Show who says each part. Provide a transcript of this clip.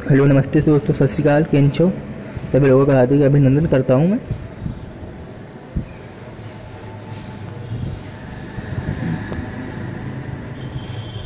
Speaker 1: Hello नमस्ते दोस्तों सत श्रीकाल केंचो सभी लोगों का हार्दिक अभिनंदन करता हूँ मैं।